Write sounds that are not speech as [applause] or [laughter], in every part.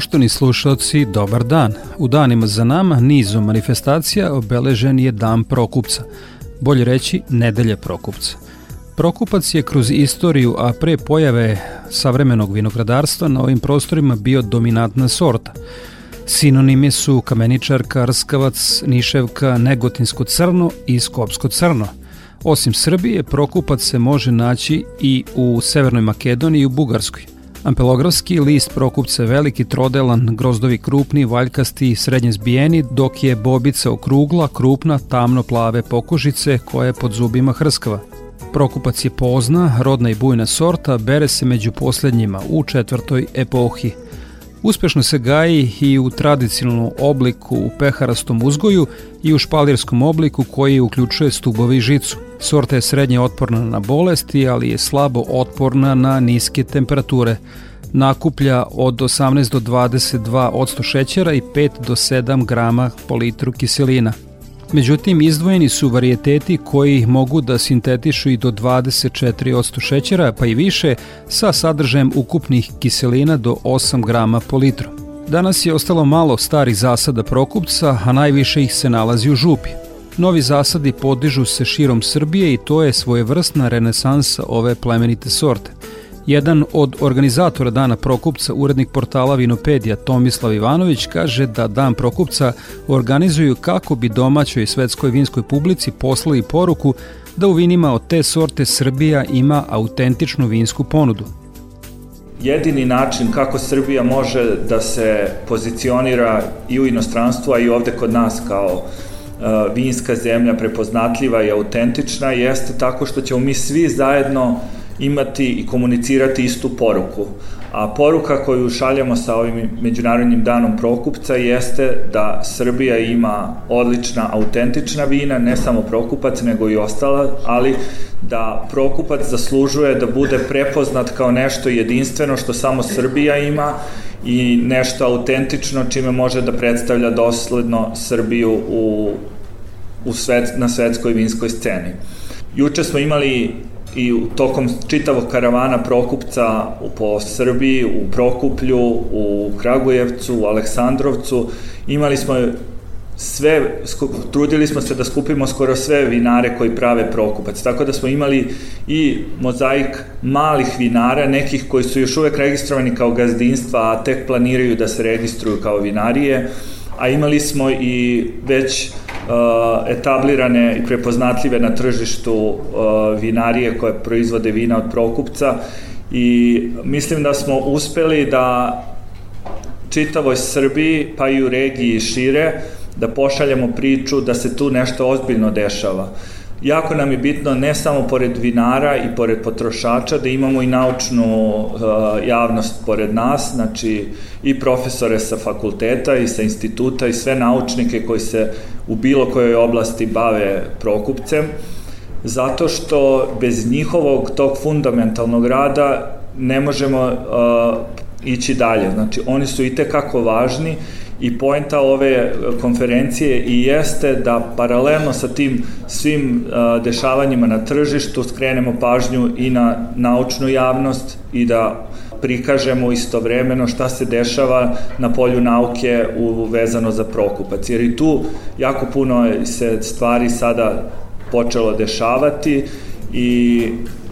Poštovni slušalci, dobar dan. U danima za nama nizom manifestacija obeležen je Dan Prokupca, bolje reći Nedelje Prokupca. Prokupac je kroz istoriju, a pre pojave savremenog vinogradarstva na ovim prostorima bio dominantna sorta. Sinonimi su kameničarka, rskavac, niševka, negotinsko crno i skopsko crno. Osim Srbije, prokupac se može naći i u Severnoj Makedoniji i u Bugarskoj – Ampelografski list prokupce veliki, trodelan, grozdovi krupni, valjkasti, srednje zbijeni, dok je bobica okrugla, krupna, tamno plave pokužice koje pod zubima hrskava. Prokupac je pozna, rodna i bujna sorta, bere se među poslednjima u četvrtoj epohi. Uspešno se gaji i u tradicionalnom obliku u peharastom uzgoju i u špalirskom obliku koji uključuje stubovi i žicu. Sorta je srednje otporna na bolesti, ali je slabo otporna na niske temperature. Nakuplja od 18 do 22 odsto šećera i 5 do 7 grama po litru kiselina. Međutim, izdvojeni su varijeteti koji mogu da sintetišu i do 24% šećera, pa i više, sa sadržajem ukupnih kiselina do 8 grama po litru. Danas je ostalo malo starih zasada prokupca, a najviše ih se nalazi u župi. Novi zasadi podižu se širom Srbije i to je svojevrsna renesansa ove plemenite sorte. Jedan od organizatora Dana Prokupca, urednik portala Vinopedija Tomislav Ivanović, kaže da Dan Prokupca organizuju kako bi domaćoj svetskoj vinskoj publici poslali poruku da u vinima od te sorte Srbija ima autentičnu vinsku ponudu. Jedini način kako Srbija može da se pozicionira i u inostranstvu, a i ovde kod nas kao Uh, vinska zemlja prepoznatljiva i autentična jeste tako što ćemo mi svi zajedno imati i komunicirati istu poruku. A poruka koju šaljamo sa ovim Međunarodnim danom Prokupca jeste da Srbija ima odlična, autentična vina, ne samo Prokupac, nego i ostala, ali da Prokupac zaslužuje da bude prepoznat kao nešto jedinstveno što samo Srbija ima i nešto autentično čime može da predstavlja dosledno Srbiju u, u svet, na svetskoj vinskoj sceni. Juče smo imali i tokom čitavog karavana Prokupca po Srbiji, u Prokuplju, u Kragujevcu, u Aleksandrovcu, imali smo sve, trudili smo se da skupimo skoro sve vinare koji prave Prokupac, tako da smo imali i mozaik malih vinara, nekih koji su još uvek registrovani kao gazdinstva, a tek planiraju da se registruju kao vinarije, a imali smo i već etablirane i prepoznatljive na tržištu uh, vinarije koje proizvode vina od Prokupca i mislim da smo uspeli da čitavoj Srbiji, pa i u regiji šire, da pošaljemo priču da se tu nešto ozbiljno dešava. Jako nam je bitno ne samo pored vinara i pored potrošača da imamo i naučnu uh, javnost pored nas, znači i profesore sa fakulteta i sa instituta i sve naučnike koji se u bilo kojoj oblasti bave prokupcem, zato što bez njihovog tog fundamentalnog rada ne možemo uh, ići dalje. Znači oni su i tekako važni I poenta ove konferencije i jeste da paralelno sa tim svim dešavanjima na tržištu skrenemo pažnju i na naučnu javnost i da prikažemo istovremeno šta se dešava na polju nauke u, vezano za prokupac. Jer i tu jako puno se stvari sada počelo dešavati i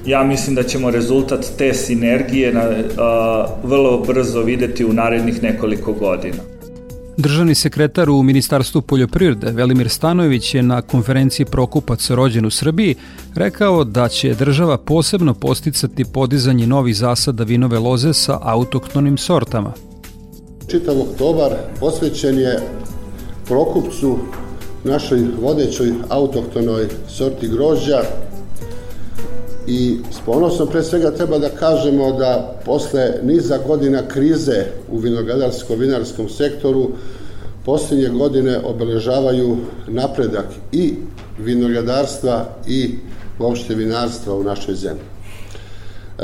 ja mislim da ćemo rezultat te sinergije na, a, vrlo brzo videti u narednih nekoliko godina. Državni sekretar u Ministarstvu poljoprivrede Velimir Stanojević je na konferenciji Prokupac rođen u Srbiji rekao da će država posebno posticati podizanje novih zasada vinove loze sa autoktonim sortama. Čitav oktobar posvećen je Prokupcu, našoj vodećoj autoktonoj sorti grožđa i s ponosom pre svega treba da kažemo da posle niza godina krize u vinogradarsko-vinarskom sektoru posljednje godine obeležavaju napredak i vinogradarstva i uopšte vinarstva u našoj zemlji. E,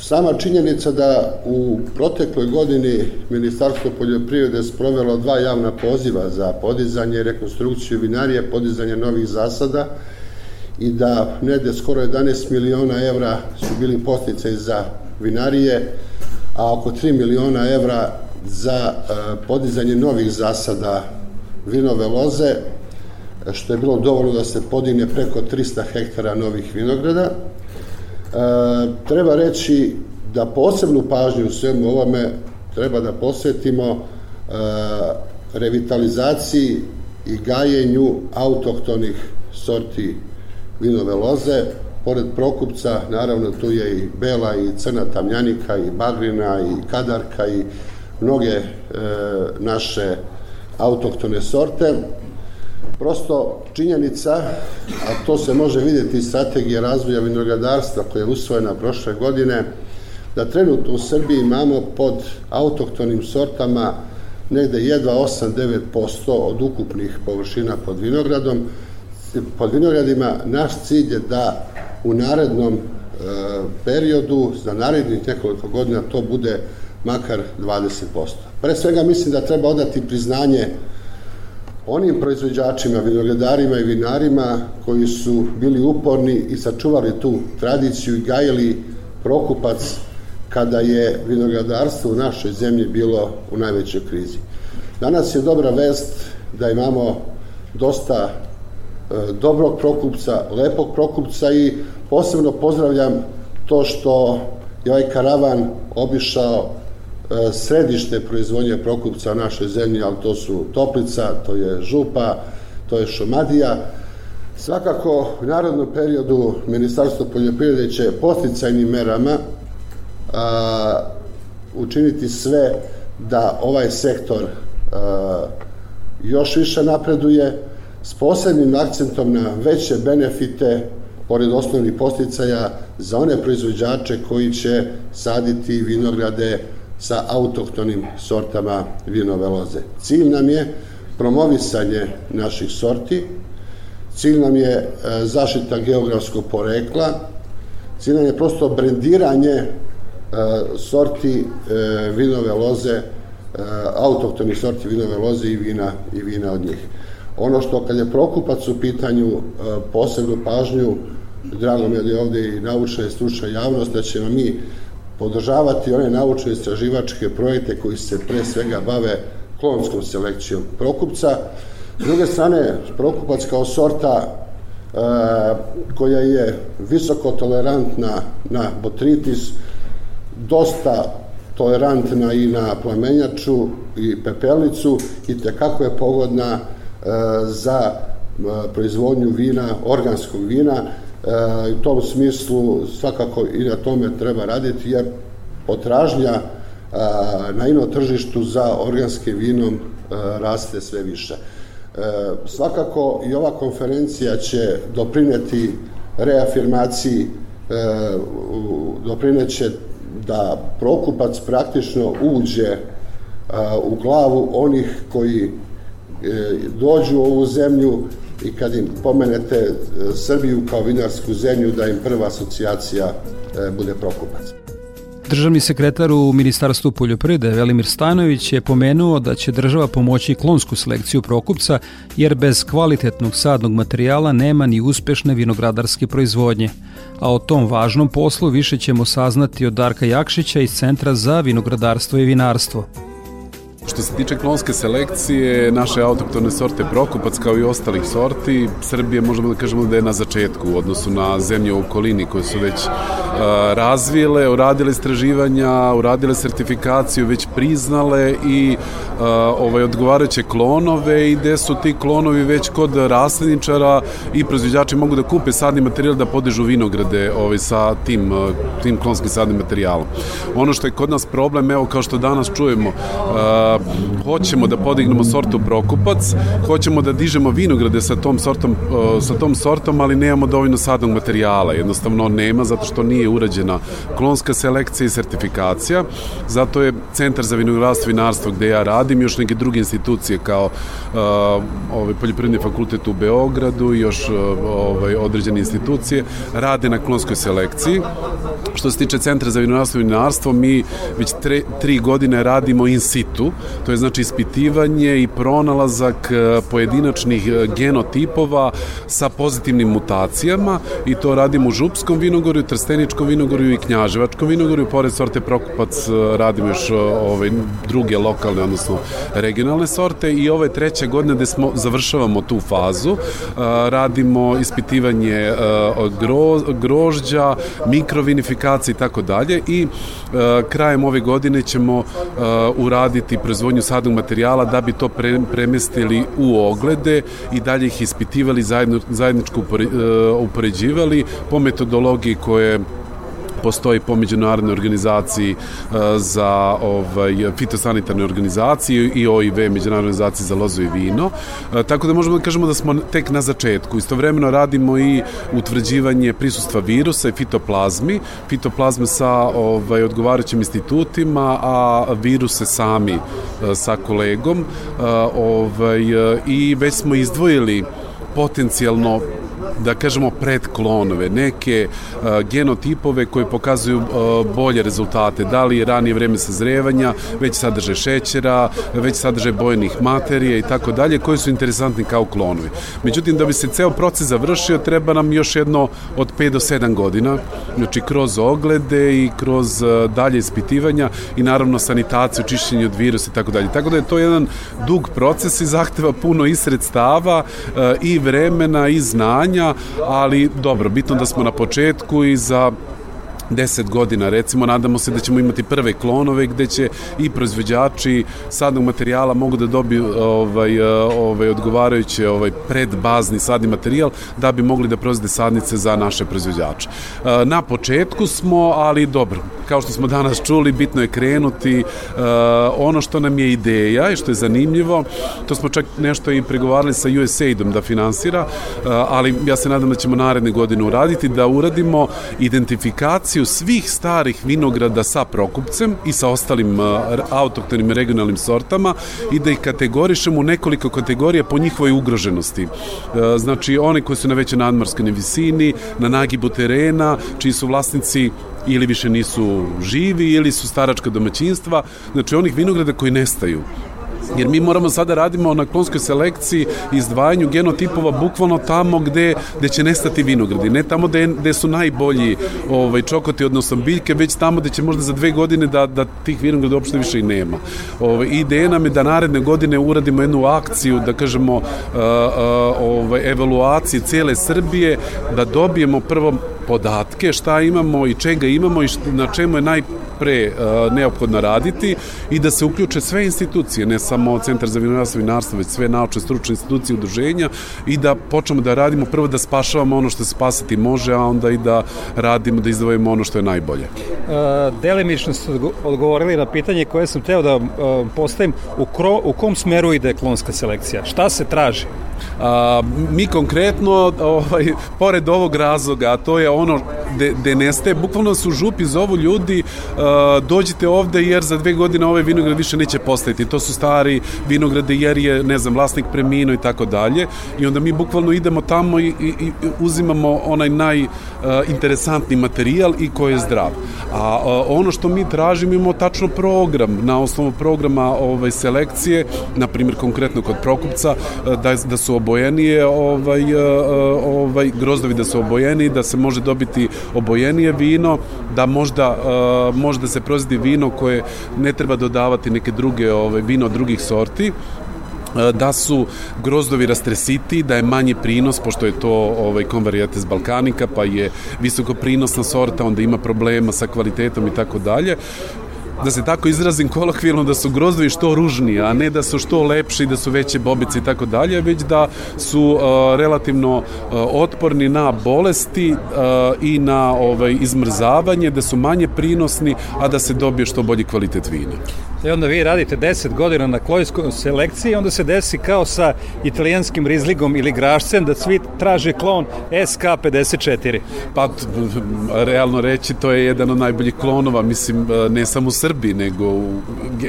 sama činjenica da u protekloj godini Ministarstvo poljoprivrede sprovelo dva javna poziva za podizanje rekonstrukciju vinarije, podizanje novih zasada, da negde skoro 11 miliona evra su bili posticaj za vinarije, a oko 3 miliona evra za e, podizanje novih zasada vinove loze, što je bilo dovoljno da se podigne preko 300 hektara novih vinograda. E, treba reći da posebnu pažnju u svemu ovome treba da posvetimo e, revitalizaciji i gajenju autohtonih sorti vinove loze. Pored Prokupca, naravno, tu je i bela i crna tamljanika i bagrina i kadarka i mnoge e, naše autoktone sorte. Prosto činjenica, a to se može vidjeti iz strategije razvoja vinogradarstva koja je usvojena prošle godine, da trenutno u Srbiji imamo pod autoktonim sortama negde jedva 8-9% od ukupnih površina pod vinogradom, pod vinogradima naš cilj je da u narednom e, periodu, za narednih nekoliko godina, to bude makar 20%. Pre svega mislim da treba odati priznanje onim proizvođačima, vinogradarima i vinarima koji su bili uporni i sačuvali tu tradiciju i gajili prokupac kada je vinogradarstvo u našoj zemlji bilo u najvećoj krizi. Danas je dobra vest da imamo dosta dobrog prokupca, lepog prokupca i posebno pozdravljam to što je ovaj karavan obišao e, središte proizvodnje prokupca u našoj zemlji, ali to su Toplica, to je Župa, to je Šumadija. Svakako, u narodnom periodu Ministarstvo poljoprivrede će posticajnim merama a, učiniti sve da ovaj sektor a, još više napreduje, s posebnim akcentom na veće benefite pored osnovnih posticaja za one proizvođače koji će saditi vinograde sa autohtonim sortama vinove loze. Cilj nam je promovisanje naših sorti, cilj nam je e, zaštita geografskog porekla, cilj nam je prosto brendiranje e, sorti e, vinove loze, autohtonih sorti vinove loze i vina, i vina od njih. Ono što kad je Prokupac u pitanju e, posebnu pažnju, drago mi je da je ovde i naučna i stručna javnost, da ćemo mi podržavati one naučno istraživačke projekte koji se pre svega bave klonskom selekcijom Prokupca. S druge strane, Prokupac kao sorta e, koja je visoko tolerantna na botritis, dosta tolerantna i na plamenjaču i pepelnicu i tekako je pogodna za proizvodnju vina, organskog vina i u tom smislu svakako i na tome treba raditi jer potražnja na ino tržištu za organskim vinom raste sve više. Svakako i ova konferencija će doprineti reafirmaciji, doprineće da Prokupac praktično uđe u glavu onih koji E, dođu u ovu zemlju i kad im pomenete e, Srbiju kao vinarsku zemlju, da im prva asocijacija e, bude Prokupac. Državni sekretar u Ministarstvu poljoprivrede Velimir Stanović je pomenuo da će država pomoći klonsku selekciju Prokupca jer bez kvalitetnog sadnog materijala nema ni uspešne vinogradarske proizvodnje. A o tom važnom poslu više ćemo saznati od Darka Jakšića iz Centra za vinogradarstvo i vinarstvo. Što se tiče klonske selekcije, naše autoktone sorte Prokupac kao i ostalih sorti, Srbije možemo da kažemo da je na začetku u odnosu na zemlje u okolini koje su već uh, razvijele, uradile istraživanja, uradile sertifikaciju, već priznale i uh, ovaj, odgovarajuće klonove i gde su ti klonovi već kod rasledničara i proizvođači mogu da kupe sadni materijal da podižu vinograde ovaj, sa tim, uh, tim klonskim sadnim materijalom. Ono što je kod nas problem, evo kao što danas čujemo, hoćemo da podignemo sortu Prokupac, hoćemo da dižemo vinograde sa tom sortom, uh, sa tom sortom, ali nemamo dovoljno sadnog materijala, jednostavno nema zato što nije urađena klonska selekcija i sertifikacija, zato je Centar za vinogradstvo i vinarstvo gde ja radim, još neke druge institucije kao uh, ovaj, Poljoprivredni fakultet u Beogradu i još uh, ovaj, određene institucije rade na klonskoj selekciji. Što se tiče Centra za vinogradstvo i vinarstvo, mi već tre, tri godine radimo in situ, to je znači ispitivanje i pronalazak uh, pojedinačnih uh, genotipova sa pozitivnim mutacijama i to radimo u Župskom vinogorju, Trsteničkom vinogorju i Knjaževačkom vinogorju, pored sorte Prokupac radimo još ovaj, druge lokalne, odnosno regionalne sorte. I ove treće godine gde smo završavamo tu fazu, radimo ispitivanje gro, grožđa, mikrovinifikacije i tako dalje. I krajem ove godine ćemo uraditi proizvodnju sadnog materijala da bi to pre, premestili u oglede i dalje ih ispitivali, zajedno, zajedničko upoređivali po metodologiji koje postoji po međunarodnoj organizaciji uh, za ovaj, fitosanitarne organizacije i OIV, međunarodne organizacije za lozo i vino. Uh, tako da možemo da kažemo da smo tek na začetku. Istovremeno radimo i utvrđivanje prisustva virusa i fitoplazmi, fitoplazme sa ovaj, odgovarajućim institutima, a viruse sami uh, sa kolegom. Ovaj, I već smo izdvojili potencijalno da kažemo predklonove, neke uh, genotipove koje pokazuju uh, bolje rezultate, da li je ranije vreme sazrevanja, već sadrže šećera, već sadrže bojenih materija i tako dalje, koji su interesantni kao klonovi. Međutim, da bi se ceo proces završio, treba nam još jedno od 5 do 7 godina, znači kroz oglede i kroz uh, dalje ispitivanja i naravno sanitaciju, čišćenje od virusa i tako dalje. Tako da je to jedan dug proces i zahteva puno i sredstava i vremena i znanja ali dobro, bitno da smo na početku i za 10 godina recimo nadamo se da ćemo imati prve klonove gde će i proizvođači sadnog materijala mogu da dobiju ovaj ovaj odgovarajuće ovaj predbazni sadni materijal da bi mogli da proizvode sadnice za naše proizvođače. Na početku smo, ali dobro, kao što smo danas čuli, bitno je krenuti ono što nam je ideja i što je zanimljivo, to smo čak nešto i pregovarali sa USAID-om da finansira, ali ja se nadam da ćemo naredne godine uraditi, da uradimo identifikaciju selekciju svih starih vinograda sa prokupcem i sa ostalim uh, autoktonim regionalnim sortama i da ih kategorišemo u nekoliko kategorija po njihovoj ugroženosti. Uh, znači, one koje su na većoj nadmorskoj visini, na nagibu terena, čiji su vlasnici ili više nisu živi ili su staračka domaćinstva, znači onih vinograda koji nestaju jer mi moramo sada radimo na klonskoj selekciji izdvajanju genotipova bukvalno tamo gde, gde će nestati vinogradi, ne tamo gde, gde su najbolji ovaj, čokoti, odnosno biljke, već tamo gde će možda za dve godine da, da tih vinograda uopšte više i nema. Ovaj, ideja nam je da naredne godine uradimo jednu akciju, da kažemo, uh, uh, ovaj, evaluacije cele Srbije, da dobijemo prvo podatke šta imamo i čega imamo i na čemu je najpre uh, neophodno raditi i da se uključe sve institucije, ne samo Centar za vinogradstvo i vinarstvo, već sve naučne stručne institucije udruženja i da počnemo da radimo prvo da spašavamo ono što se spasati može, a onda i da radimo, da izdvojimo ono što je najbolje. Uh, delimično ste odgovorili na pitanje koje sam teo da uh, postavim. U, kro, u kom smeru ide klonska selekcija? Šta se traži? A, mi konkretno, ovaj, pored ovog razloga, a to je ono gde, gde nestaje, bukvalno su župi zovu ljudi, a, dođite ovde jer za dve godine ovaj vinograd više neće postaviti. To su stari vinograde jer je, ne znam, vlasnik preminuo i tako dalje. I onda mi bukvalno idemo tamo i, i, i uzimamo onaj najinteresantni materijal i koji je zdrav. A, a ono što mi tražimo imamo tačno program, na osnovu programa ovaj, selekcije, na primjer konkretno kod Prokupca, da, da su obojenije ovaj, ovaj, grozdovi da su obojeni, da se može dobiti obojenije vino, da možda, možda se proizvodi vino koje ne treba dodavati neke druge ove, vino drugih sorti, da su grozdovi rastresiti, da je manji prinos, pošto je to ovaj, konvarijates balkanika, pa je visoko prinosna sorta, onda ima problema sa kvalitetom i tako dalje da se tako izrazim kolokvijalno, da su grozdovi što ružniji, a ne da su što lepši, da su veće bobice i tako dalje, već da su uh, relativno uh, otporni na bolesti uh, i na ovaj, izmrzavanje, da su manje prinosni, a da se dobije što bolji kvalitet vina. I onda vi radite 10 godina na klojskoj selekciji, onda se desi kao sa italijanskim rizligom ili grašcem da svi traže klon SK54. Pa, realno reći, to je jedan od najboljih klonova, mislim, ne samo u Srbiji, nego u,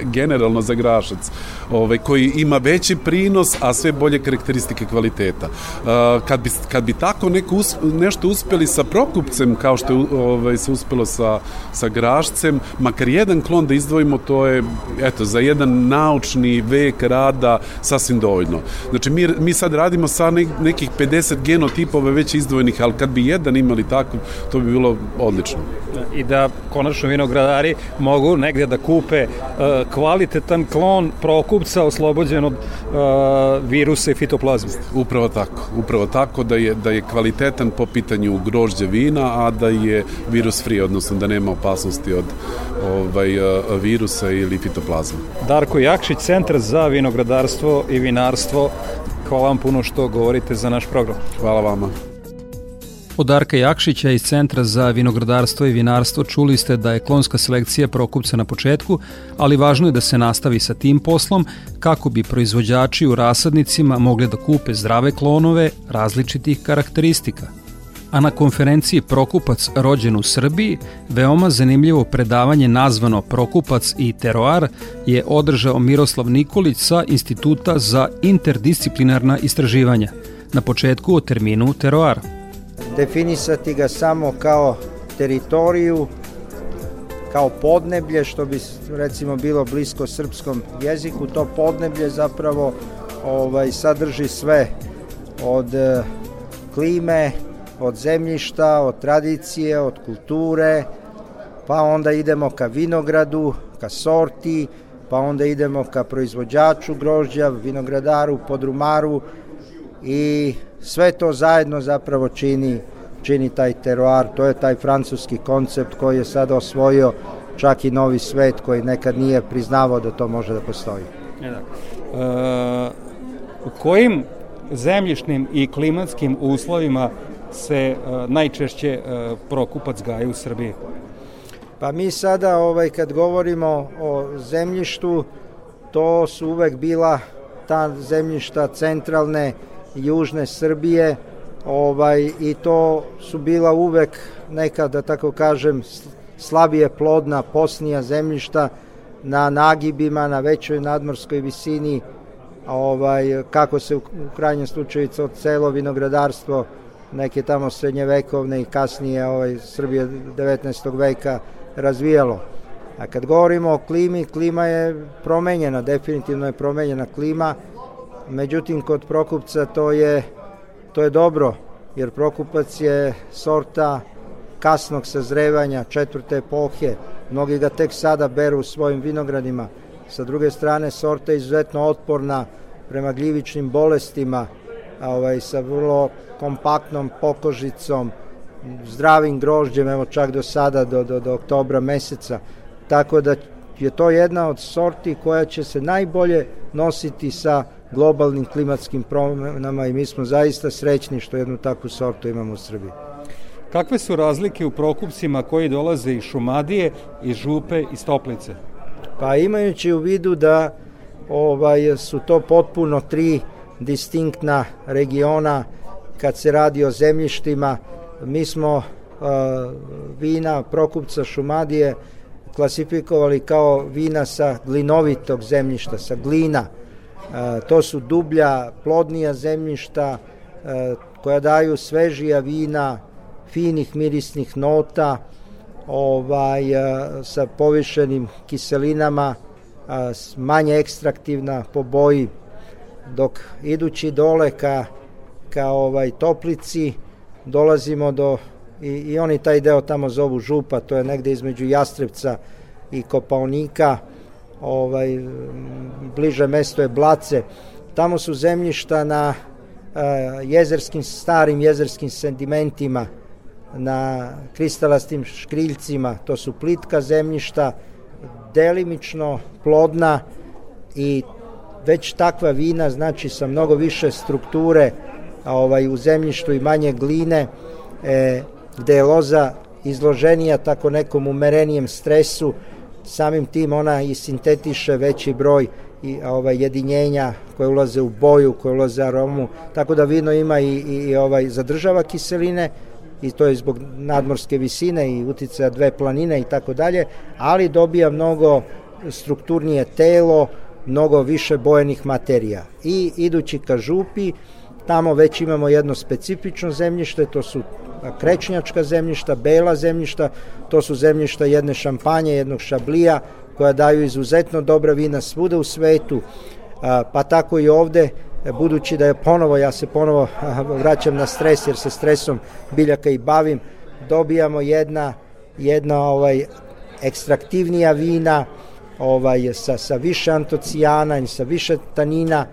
generalno za grašac, ovaj, koji ima veći prinos, a sve bolje karakteristike kvaliteta. Kad bi, kad bi tako neko us, nešto uspeli sa prokupcem, kao što je ovaj, se uspelo sa, sa grašcem, makar jedan klon da izdvojimo, to je eto, za jedan naučni vek rada sasvim dovoljno. Znači, mi, mi sad radimo sa nekih 50 genotipova već izdvojenih, ali kad bi jedan imali tako, to bi bilo odlično. I da konačno vinogradari mogu negdje da kupe uh, kvalitetan klon prokupca oslobođen od uh, virusa i fitoplazme. Upravo tako, upravo tako da je, da je kvalitetan po pitanju grožđa vina, a da je virus free, odnosno da nema opasnosti od ovaj, uh, virusa ili fitoplazma. Darko Jakšić, Centar za vinogradarstvo i vinarstvo. Hvala vam puno što govorite za naš program. Hvala vama. Od Darka Jakšića iz Centra za vinogradarstvo i vinarstvo čuli ste da je klonska selekcija prokupca na početku, ali važno je da se nastavi sa tim poslom kako bi proizvođači u rasadnicima mogli da kupe zdrave klonove različitih karakteristika – a na konferenciji Prokupac rođen u Srbiji, veoma zanimljivo predavanje nazvano Prokupac i teroar je održao Miroslav Nikolić sa Instituta za interdisciplinarna istraživanja. Na početku o terminu teroar. Definisati ga samo kao teritoriju, kao podneblje, što bi recimo bilo blisko srpskom jeziku, to podneblje zapravo ovaj sadrži sve od e, klime, od zemljišta, od tradicije, od kulture, pa onda idemo ka vinogradu, ka sorti, pa onda idemo ka proizvođaču grožđa, vinogradaru, podrumaru i sve to zajedno zapravo čini, čini taj teroar, to je taj francuski koncept koji je sada osvojio čak i novi svet koji nekad nije priznavao da to može da postoji. E, da. E, u kojim zemljišnim i klimatskim uslovima se uh, najčešće uh, prokupac gaje u Srbiji? Pa mi sada ovaj kad govorimo o zemljištu, to su uvek bila ta zemljišta centralne južne Srbije, ovaj i to su bila uvek neka da tako kažem slabije plodna posnija zemljišta na nagibima, na većoj nadmorskoj visini, ovaj kako se u krajnjem slučaju celo vinogradarstvo neke tamo srednjevekovne i kasnije ovaj, Srbije 19. veka razvijalo. A kad govorimo o klimi, klima je promenjena, definitivno je promenjena klima, međutim kod Prokupca to je, to je dobro, jer Prokupac je sorta kasnog sazrevanja četvrte epohe, mnogi ga tek sada beru u svojim vinogradima, sa druge strane sorta je izuzetno otporna prema gljivičnim bolestima, ovaj, sa vrlo kompaktnom pokožicom, zdravim grožđem, evo čak do sada, do, do, do oktobra meseca. Tako da je to jedna od sorti koja će se najbolje nositi sa globalnim klimatskim promenama i mi smo zaista srećni što jednu takvu sortu imamo u Srbiji. Kakve su razlike u prokupcima koji dolaze iz Šumadije, iz Župe, iz Toplice? Pa imajući u vidu da ovaj su to potpuno tri distinktna regiona kad se radi o zemljištima. Mi smo uh, vina Prokupca Šumadije klasifikovali kao vina sa glinovitog zemljišta, sa glina. Uh, to su dublja, plodnija zemljišta uh, koja daju svežija vina, finih mirisnih nota, ovaj, sa povišenim kiselinama, manje ekstraktivna po boji dok idući dole ka, ka ovaj toplici dolazimo do i, i oni taj deo tamo zovu župa, to je negde između Jastrevca i Kopaonika, ovaj, bliže mesto je Blace. Tamo su zemljišta na uh, jezerskim, starim jezerskim sedimentima, na kristalastim škriljcima, to su plitka zemljišta, delimično plodna i već takva vina, znači sa mnogo više strukture ovaj, u zemljištu i manje gline, e, gde je loza izloženija tako nekom umerenijem stresu, samim tim ona i sintetiše veći broj i ovaj jedinjenja koje ulaze u boju, koje ulaze u aromu, tako da vino ima i, i, i ovaj zadržava kiseline i to je zbog nadmorske visine i uticaja dve planine i tako dalje, ali dobija mnogo strukturnije telo, mnogo više bojenih materija. I idući ka župi, tamo već imamo jedno specifično zemljište, to su krečnjačka zemljišta, bela zemljišta, to su zemljišta jedne šampanje, jednog šablija, koja daju izuzetno dobra vina svuda u svetu, pa tako i ovde, budući da je ponovo, ja se ponovo vraćam na stres, jer se stresom biljaka i bavim, dobijamo jedna, jedna ovaj, ekstraktivnija vina, ovaj, sa, sa više i sa više tanina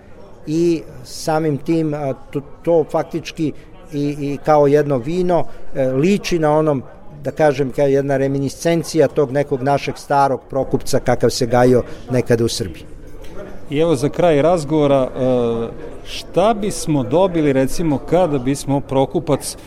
i samim tim to, to faktički i, i kao jedno vino e, liči na onom da kažem kao jedna reminiscencija tog nekog našeg starog prokupca kakav se gajio nekada u Srbiji. I evo za kraj razgovora, e, šta bismo dobili recimo kada bismo prokupac e,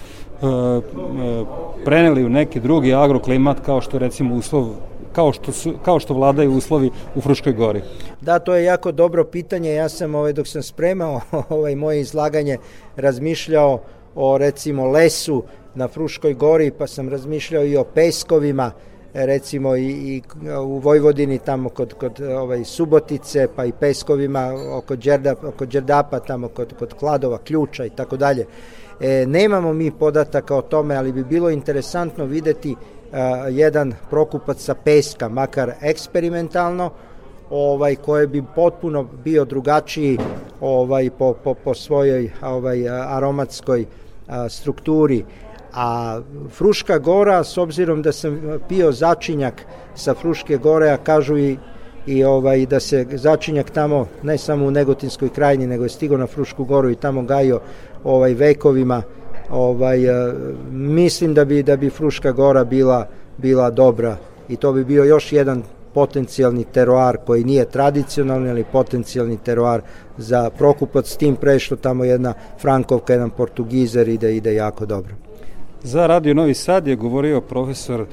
preneli u neki drugi agroklimat kao što recimo uslov kao što, su, kao što vladaju uslovi u Fruškoj gori? Da, to je jako dobro pitanje. Ja sam ovaj, dok sam spremao [laughs] ovaj, moje izlaganje razmišljao o recimo lesu na Fruškoj gori, pa sam razmišljao i o peskovima, recimo i, i u Vojvodini tamo kod, kod ovaj, Subotice, pa i peskovima oko, Đerda, oko Đerdapa, tamo kod, kod Kladova, Ključa i tako dalje. E, nemamo mi podataka o tome, ali bi bilo interesantno videti jedan prokupac sa peska, makar eksperimentalno, ovaj koji bi potpuno bio drugačiji ovaj po, po, po svojoj ovaj aromatskoj a, strukturi. A Fruška gora s obzirom da sam pio začinjak sa Fruške gore a kažu i i ovaj da se začinjak tamo ne samo u Negotinskoj krajini nego je stigao na Frušku goru i tamo gajio ovaj vekovima ovaj mislim da bi da bi Fruška gora bila bila dobra i to bi bio još jedan potencijalni teroar koji nije tradicionalni, ali potencijalni teroar za Prokupac, s tim pre što tamo jedna Frankovka, jedan Portugizer ide, ide jako dobro. Za Radio Novi Sad je govorio profesor uh,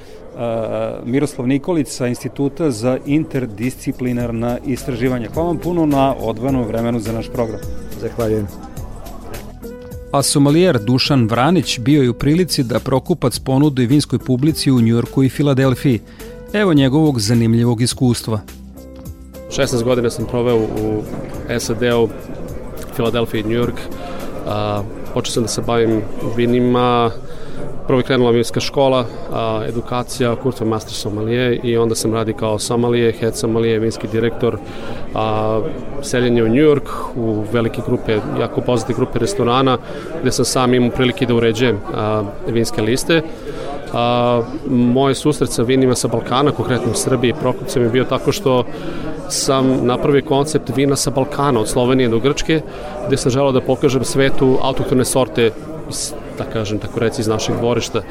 Miroslav Nikolić sa Instituta za interdisciplinarna istraživanja. Hvala vam puno na odvanom vremenu za naš program. Zahvaljujem. A somalijer Dušan Vranić bio je u prilici da Prokupac ponudi vinskoj publici u Njujorku i Filadelfiji. Evo njegovog zanimljivog iskustva. 16 godina sam proveo u SAD-u, Filadelfiji i. A, počeo sam da se bavim vinima, prvo je krenula vinska škola, a, edukacija, kursa master somalije i onda sam radi kao somalije, head somalije, vinski direktor, a, seljenje u New York u velike grupe, jako poznate grupe restorana, gde sam sam imao prilike da uređujem a, vinske liste. A, moj susret sa vinima sa Balkana, konkretno u Srbiji, Prokupcem je bio tako što sam napravio koncept vina sa Balkana, od Slovenije do Grčke, gde sam želao da pokažem svetu autoktone sorte iz, da kažem, tako reci, iz našeg dvorišta.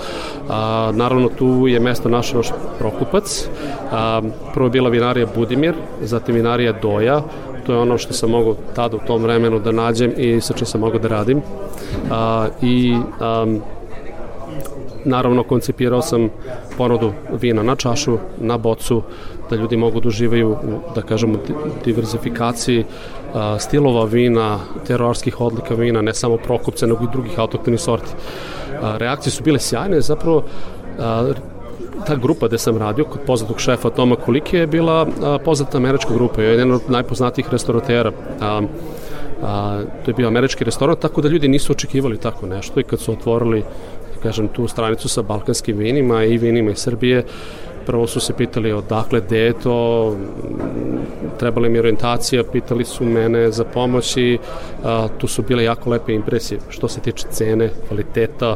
A, naravno, tu je mesto našo naš Prokupac. A, prvo je bila vinarija Budimir, zatim vinarija Doja, to je ono što sam mogao tada u tom vremenu da nađem i sa čim sam mogao da radim. A, I a, naravno koncipirao sam ponudu vina na čašu, na bocu, da ljudi mogu da uživaju da kažemo, diverzifikaciji stilova vina, terorskih odlika vina, ne samo prokupce, nego i drugih autoktonih sorti. Reakcije su bile sjajne, zapravo ta grupa gde sam radio kod poznatog šefa Toma Kulike je bila poznata američka grupa, je jedan od najpoznatijih restauratera. A, a, to je bio američki restoran, tako da ljudi nisu očekivali tako nešto i kad su otvorili kažem, tu stranicu sa balkanskim vinima i vinima iz Srbije, prvo su se pitali odakle, gde je to, trebala mi orientacija, pitali su mene za pomoć i a, tu su bile jako lepe impresije što se tiče cene, kvaliteta,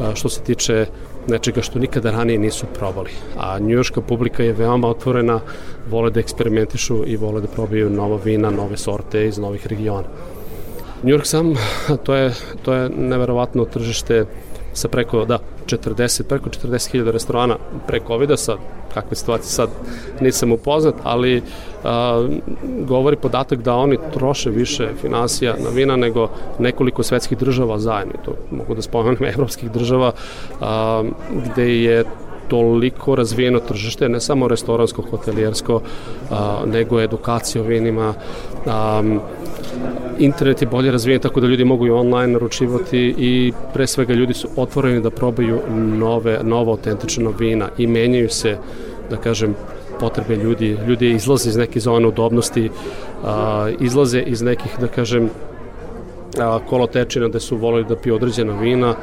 a, što se tiče nečega što nikada ranije nisu probali. A njujorska publika je veoma otvorena, vole da eksperimentišu i vole da probaju nova vina, nove sorte iz novih regiona. New York sam, [laughs] to je, to je neverovatno tržište sa preko, da, 40, preko 40.000 restorana pre COVID-a, sad kakve situacije sad nisam upoznat, ali a, govori podatak da oni troše više finansija na vina nego nekoliko svetskih država zajedno. To mogu da spomenem [laughs] evropskih država a, gde je toliko razvijeno tržište, ne samo restoransko, hotelijersko, a, nego edukacija o vinima, a, internet je bolje razvijen tako da ljudi mogu i online naručivati i pre svega ljudi su otvoreni da probaju nove, novo autentično vina i menjaju se, da kažem, potrebe ljudi. Ljudi izlaze iz neke zone udobnosti, a, izlaze iz nekih, da kažem, kolotečina gde su volili da piju određena vina,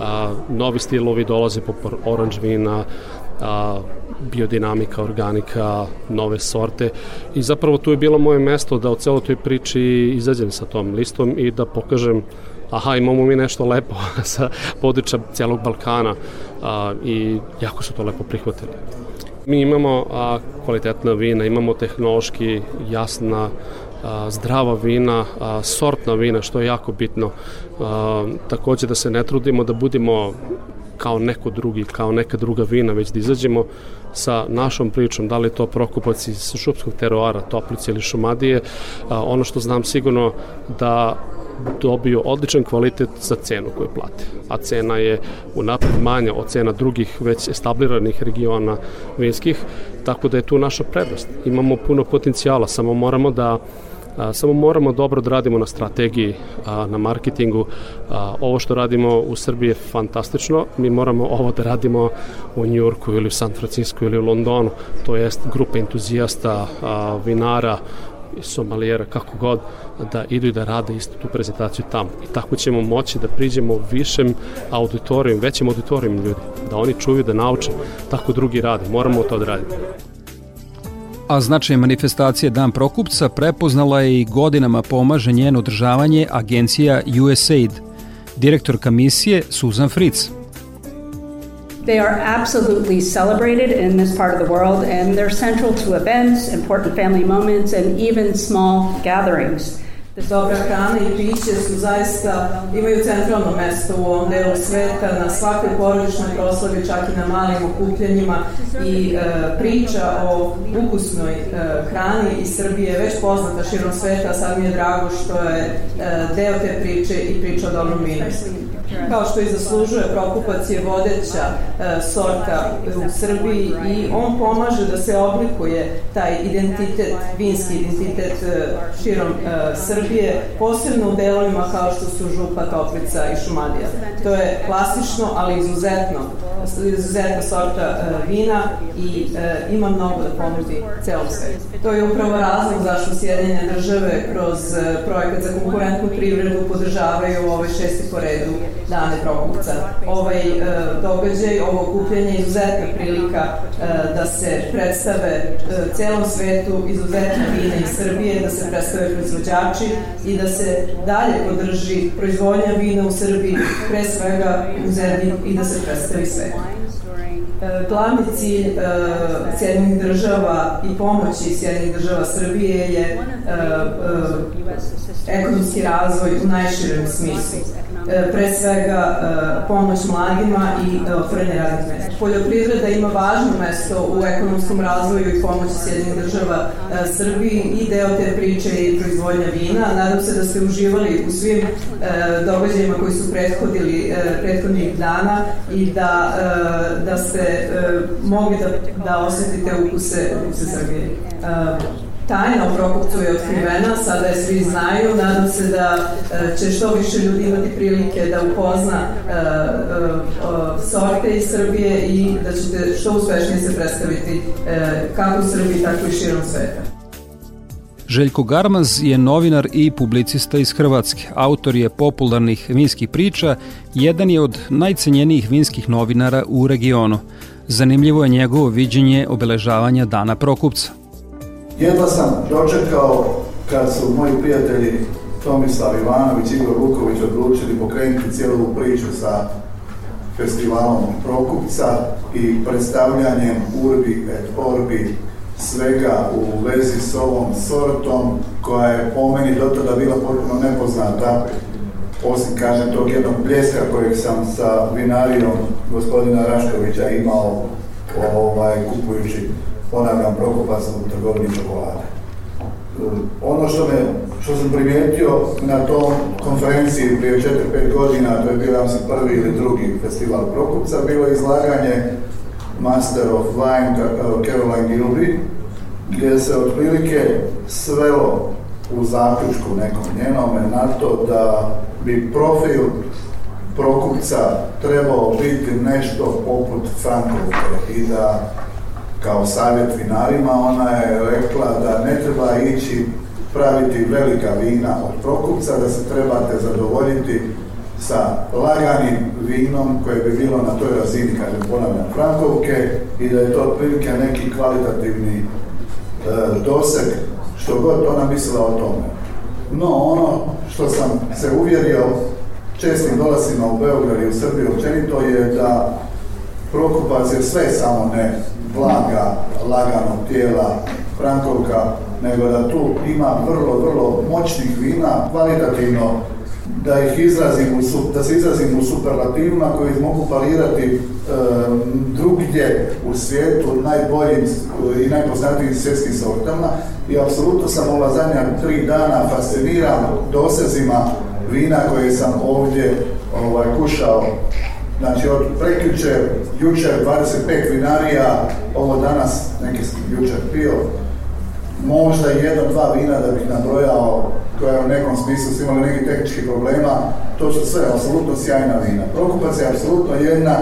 a, novi stilovi dolaze poput orange vina, a, biodinamika, organika, nove sorte i zapravo tu je bilo moje mesto da u celoj toj priči izađem sa tom listom i da pokažem aha, imamo mi nešto lepo [laughs] sa područja celog Balkana a, i jako su to lepo prihvatili. Mi imamo a, kvalitetna vina, imamo tehnološki jasna zdrava vina, sortna vina, što je jako bitno. Takođe da se ne trudimo da budemo kao neko drugi, kao neka druga vina, već da izađemo sa našom pričom, da li to Prokupac iz Šupskog teroara, Toplice ili Šumadije, ono što znam sigurno da dobiju odličan kvalitet za cenu koju plate. A cena je unapred manja od cena drugih već establiranih regiona vinskih, tako da je tu naša prednost. Imamo puno potencijala, samo moramo da A, samo moramo dobro da radimo na strategiji, na marketingu. Ovo što radimo u Srbiji je fantastično. Mi moramo ovo da radimo u Njurku ili u San Francisco ili u Londonu. To jest grupa entuzijasta, vinara, somalijera, kako god, da idu i da rade istu tu prezentaciju tamo. I tako ćemo moći da priđemo višem auditorijum, većem auditorijum ljudi, da oni čuju, da nauče, tako drugi rade. Moramo to da radimo a značaj manifestacije Dan Prokupca prepoznala je i godinama pomaže njeno održavanje agencija USAID. Direktor komisije Susan Fritz. They are absolutely celebrated in this part of the world and they're central to events, important family moments and even small gatherings. Dobra hrana i piće su zaista, imaju centralno mesto u ovom delu sveta, na svakoj porodičnoj proslavi, čak i na malim okupljanjima i e, priča o ukusnoj e, hrani iz Srbije je već poznata širom sveta, sad mi je drago što je e, deo te priče i priča o dobrom vinu. Kao što i zaslužuje, Prokupac je vodeća e, sorta u Srbiji i on pomaže da se oblikuje taj identitet, vinski identitet e, širom e, Srbije, posebno u delovima kao što su Župa, Toplica i Šumadija. To je klasično, ali izuzetno, izuzetna sorta e, vina i e, ima mnogo da ponudi celom svetu. To je upravo razlog zašto Sjedinjene države kroz e, projekat za konkurentnu privredu podržavaju ovaj šesti po redu dane Prokupca. Ovaj događaj, ovo okupljanje je izuzetna prilika da se predstave celom svetu izuzetne vina iz Srbije, da se predstave proizvođači i da se dalje podrži proizvodnja vina u Srbiji, pre svega u zemlji i da se predstavi sve. E, glavni cilj uh, Sjedinih država i pomoći Sjedinih država Srbije je uh, ekonomski razvoj u najširem smislu. E, pre svega e, pomoć mladima i e, otvorene radnih mesta. Poljoprivreda ima važno mesto u ekonomskom razvoju i pomoći Sjedinih država Srbiji i deo te priče je proizvodnja vina. Nadam se da ste uživali u svim događajima koji su prethodili prethodnih dana i da, da ste mogli da, da osetite ukuse, ukuse Srbije tajna o Prokopcu je otkrivena, sada je svi znaju, nadam se da e, će što više ljudi imati prilike da upozna uh, uh, sorte iz Srbije i da ćete što uspešnije se predstaviti kako u Srbiji, tako i širom sveta. Željko Garmaz je novinar i publicista iz Hrvatske. Autor je popularnih vinskih priča, jedan je od najcenjenijih vinskih novinara u regionu. Zanimljivo je njegovo viđenje obeležavanja Dana Prokupca. Jedva sam dočekao kad su moji prijatelji Tomislav Ivanović i Igor Vuković odlučili pokrenuti cijelu priču sa festivalom Prokupca i predstavljanjem Urbi et Orbi svega u vezi s ovom sortom koja je po meni do tada bila potpuno nepoznata osim kažem tog jednog pljeska kojeg sam sa vinarijom gospodina Raškovića imao ovaj, kupujući ponavljam Prokupac u trgovini čokolade. Ono što, me, što sam primijetio na tom konferenciji prije 4-5 godina, to je bio sam prvi ili drugi festival Prokupca, bilo je izlaganje Master of Wine Caroline Gilby, gdje se otprilike svelo u zaključku nekom njenome na to da bi profil Prokupca trebao biti nešto poput Frankovke i da kao savjet vinarima ona je rekla da ne treba ići praviti velika vina od Prokupca, da se trebate zadovoljiti sa laganim vinom koje bi bilo na toj razini, kažem ponavljam, Frankovke i da je to otprilike neki kvalitativni e, doseg što god ona mislila o tome. No ono što sam se uvjerio čestim dolasima u Beograd i u Srbiju općenito je da Prokupac je sve samo ne blaga, laganog tijela, Frankovka, nego da tu ima vrlo, vrlo moćnih vina, kvalitativno da ih izrazim u, da se izrazim u superlativima koji mogu parirati e, drugdje u svijetu najboljim i najpoznatijim svjetskim sortama. I apsolutno sam ova zadnja tri dana fasciniran dosezima vina koje sam ovdje ovaj, kušao Znači od prekjučer, jučer 25 vinarija, ovo danas neki sam jučer pio, možda jedno, dva vina da bih nabrojao koja u nekom smislu su imali nekih tehničkih problema, to su sve apsolutno sjajna vina. Prokupac je apsolutno jedna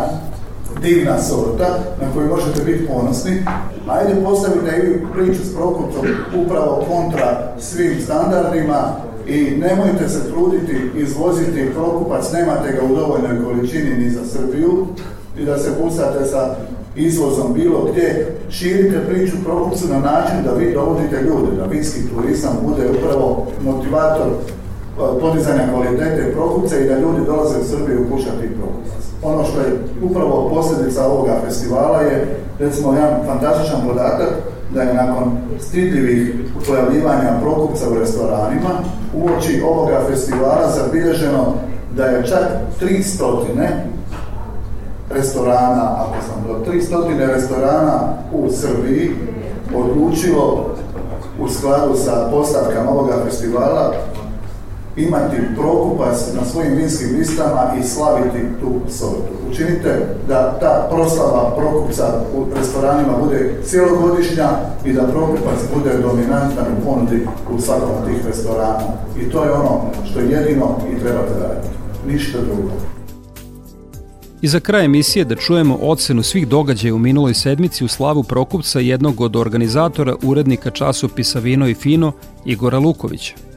divna sorta na koju možete biti ponosni. Ajde postavite i priču s Prokupcom upravo kontra svim standardima i nemojte se truditi izvoziti Prokupac, nemate ga u dovoljnoj količini ni za Srbiju i da se pusate sa izvozom bilo gdje, širite priču Prokupcu na način da vi dovodite ljude, da vinski turizam bude upravo motivator e, podizanja kvalitete Prokupca i da ljudi dolaze u Srbiju kušati Prokupac. Ono što je upravo posljedica ovoga festivala je, recimo, jedan fantastičan podatak, da je nakon stidljivih pojavljivanja Prokupca u restoranima, uoči ovoga festivala zabilježeno da je čak 300 restorana, ako sam do 300 restorana u Srbiji odlučilo u skladu sa postavkama ovoga festivala imati prokupac na svojim vinskim listama i slaviti tu sortu. Učinite da ta proslava prokupca u restoranima bude cijelogodišnja i da prokupac bude dominantan u ponudi u svakom od tih restorana. I to je ono što jedino i trebate raditi. Ništa drugo. I za kraj emisije da čujemo ocenu svih događaja u minuloj sedmici u slavu Prokupca jednog od organizatora urednika časopisa Vino i Fino Igora Lukovića.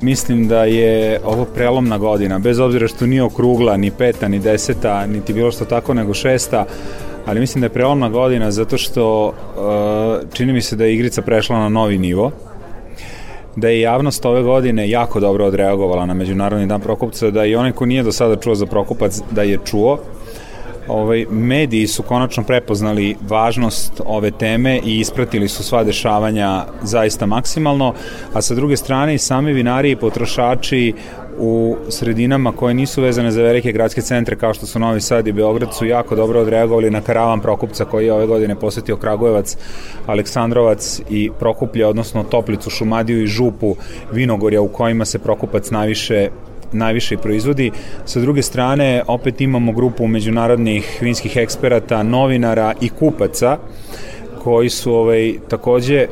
Mislim da je ovo prelomna godina, bez obzira što nije okrugla, ni peta, ni deseta, niti bilo što tako, nego šesta, ali mislim da je prelomna godina zato što uh, čini mi se da je igrica prešla na novi nivo, da je javnost ove godine jako dobro odreagovala na Međunarodni dan Prokupca, da i onaj ko nije do sada čuo za Prokupac, da je čuo, ovaj, mediji su konačno prepoznali važnost ove teme i ispratili su sva dešavanja zaista maksimalno, a sa druge strane i sami vinari i potrošači u sredinama koje nisu vezane za velike gradske centre kao što su Novi Sad i Beograd su jako dobro odreagovali na karavan Prokupca koji je ove godine posetio Kragujevac, Aleksandrovac i Prokuplje, odnosno Toplicu, Šumadiju i Župu Vinogorja u kojima se Prokupac najviše najviše i proizvodi. Sa druge strane, opet imamo grupu međunarodnih vinskih eksperata, novinara i kupaca koji su ovaj, takođe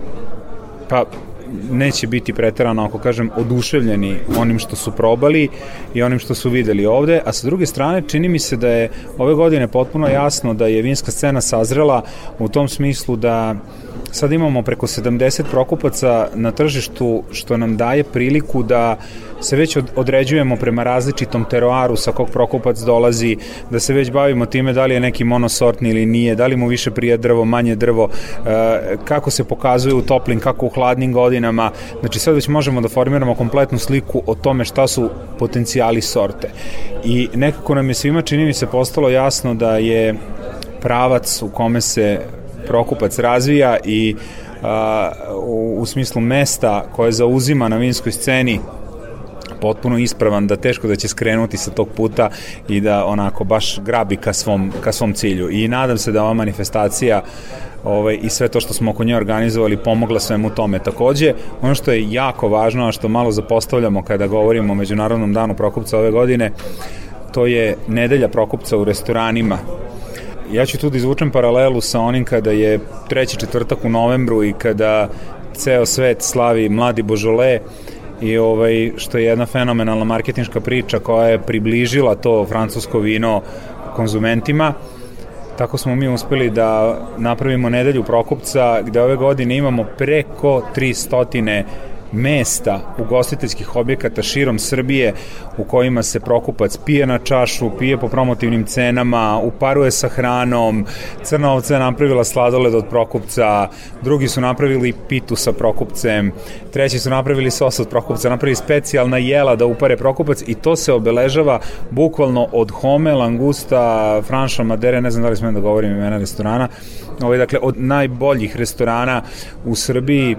pa neće biti preterano, ako kažem, oduševljeni onim što su probali i onim što su videli ovde, a sa druge strane čini mi se da je ove godine potpuno jasno da je vinska scena sazrela u tom smislu da Sad imamo preko 70 prokupaca na tržištu što nam daje priliku da se već određujemo prema različitom teroaru sa kog prokupac dolazi, da se već bavimo time da li je neki monosortni ili nije, da li mu više prije drvo, manje drvo, e, kako se pokazuje u toplim, kako u hladnim godinama. Znači sad već možemo da formiramo kompletnu sliku o tome šta su potencijali sorte. I nekako nam je svima čini mi se postalo jasno da je pravac u kome se Prokupac razvija i a, u, u smislu mesta koje zauzima na vinskoj sceni potpuno ispravan da teško da će skrenuti sa tog puta i da onako baš grabi ka svom, ka svom cilju i nadam se da ova manifestacija ovaj, i sve to što smo oko nje organizovali pomogla svemu tome. Takođe, ono što je jako važno, a što malo zapostavljamo kada govorimo o Međunarodnom danu Prokupca ove godine, to je nedelja Prokupca u restoranima Ja ću tu da izvučem paralelu sa onim kada je treći četvrtak u novembru i kada ceo svet slavi Mladi Božole i ovaj, što je jedna fenomenalna marketinška priča koja je približila to francusko vino konzumentima. Tako smo mi uspeli da napravimo nedelju Prokupca gde ove godine imamo preko 300 mesta ugostiteljskih objekata širom Srbije u kojima se Prokupac pije na čašu, pije po promotivnim cenama, uparuje sa hranom, Crna ovca je napravila sladoled od Prokupca, drugi su napravili pitu sa Prokupcem, treći su napravili sos od Prokupca, napravili specijalna jela da upare Prokupac i to se obeležava bukvalno od Home, Langusta, Franša, Madere, ne znam da li smijem da govorim imena restorana, ovaj, dakle, od najboljih restorana u Srbiji,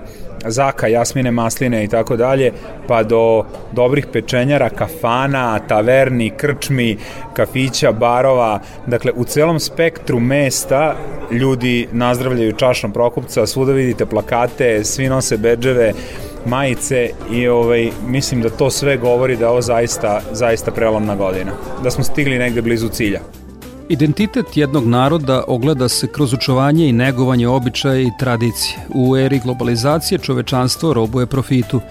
zaka, jasmine, masline i tako dalje, pa do dobrih pečenjara, kafana, taverni, krčmi, kafića, barova, dakle u celom spektru mesta ljudi nazdravljaju čašom Prokupca, svuda vidite plakate, svi nose bedževe, majice i ovaj, mislim da to sve govori da je ovo zaista, zaista prelomna godina, da smo stigli negde blizu cilja. Identitet jednog naroda ogleda se kroz učovanje i negovanje običaja i tradicije. U eri globalizacije čovečanstvo robuje profitu.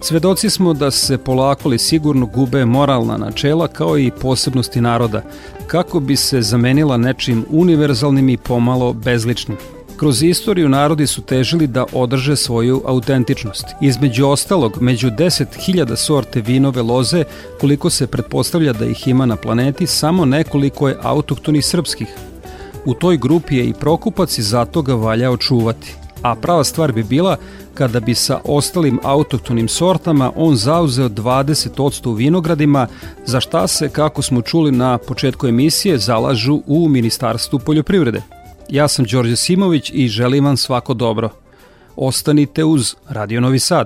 Svedoci smo da se polako li sigurno gube moralna načela kao i posebnosti naroda, kako bi se zamenila nečim univerzalnim i pomalo bezličnim. Kroz istoriju narodi su težili da održe svoju autentičnost. Između ostalog, među 10.000 sorte vinove loze, koliko se pretpostavlja da ih ima na planeti, samo nekoliko je autohtonih srpskih. U toj grupi je i Prokupac i zato ga valja očuvati. A prava stvar bi bila kada bi sa ostalim autohtonim sortama on zauzeo 20% u vinogradima, za šta se, kako smo čuli na početku emisije, zalažu u Ministarstvu poljoprivrede. Ja sam Đorđe Simović i želim vam svako dobro. Ostanite uz Radio Novi Sad.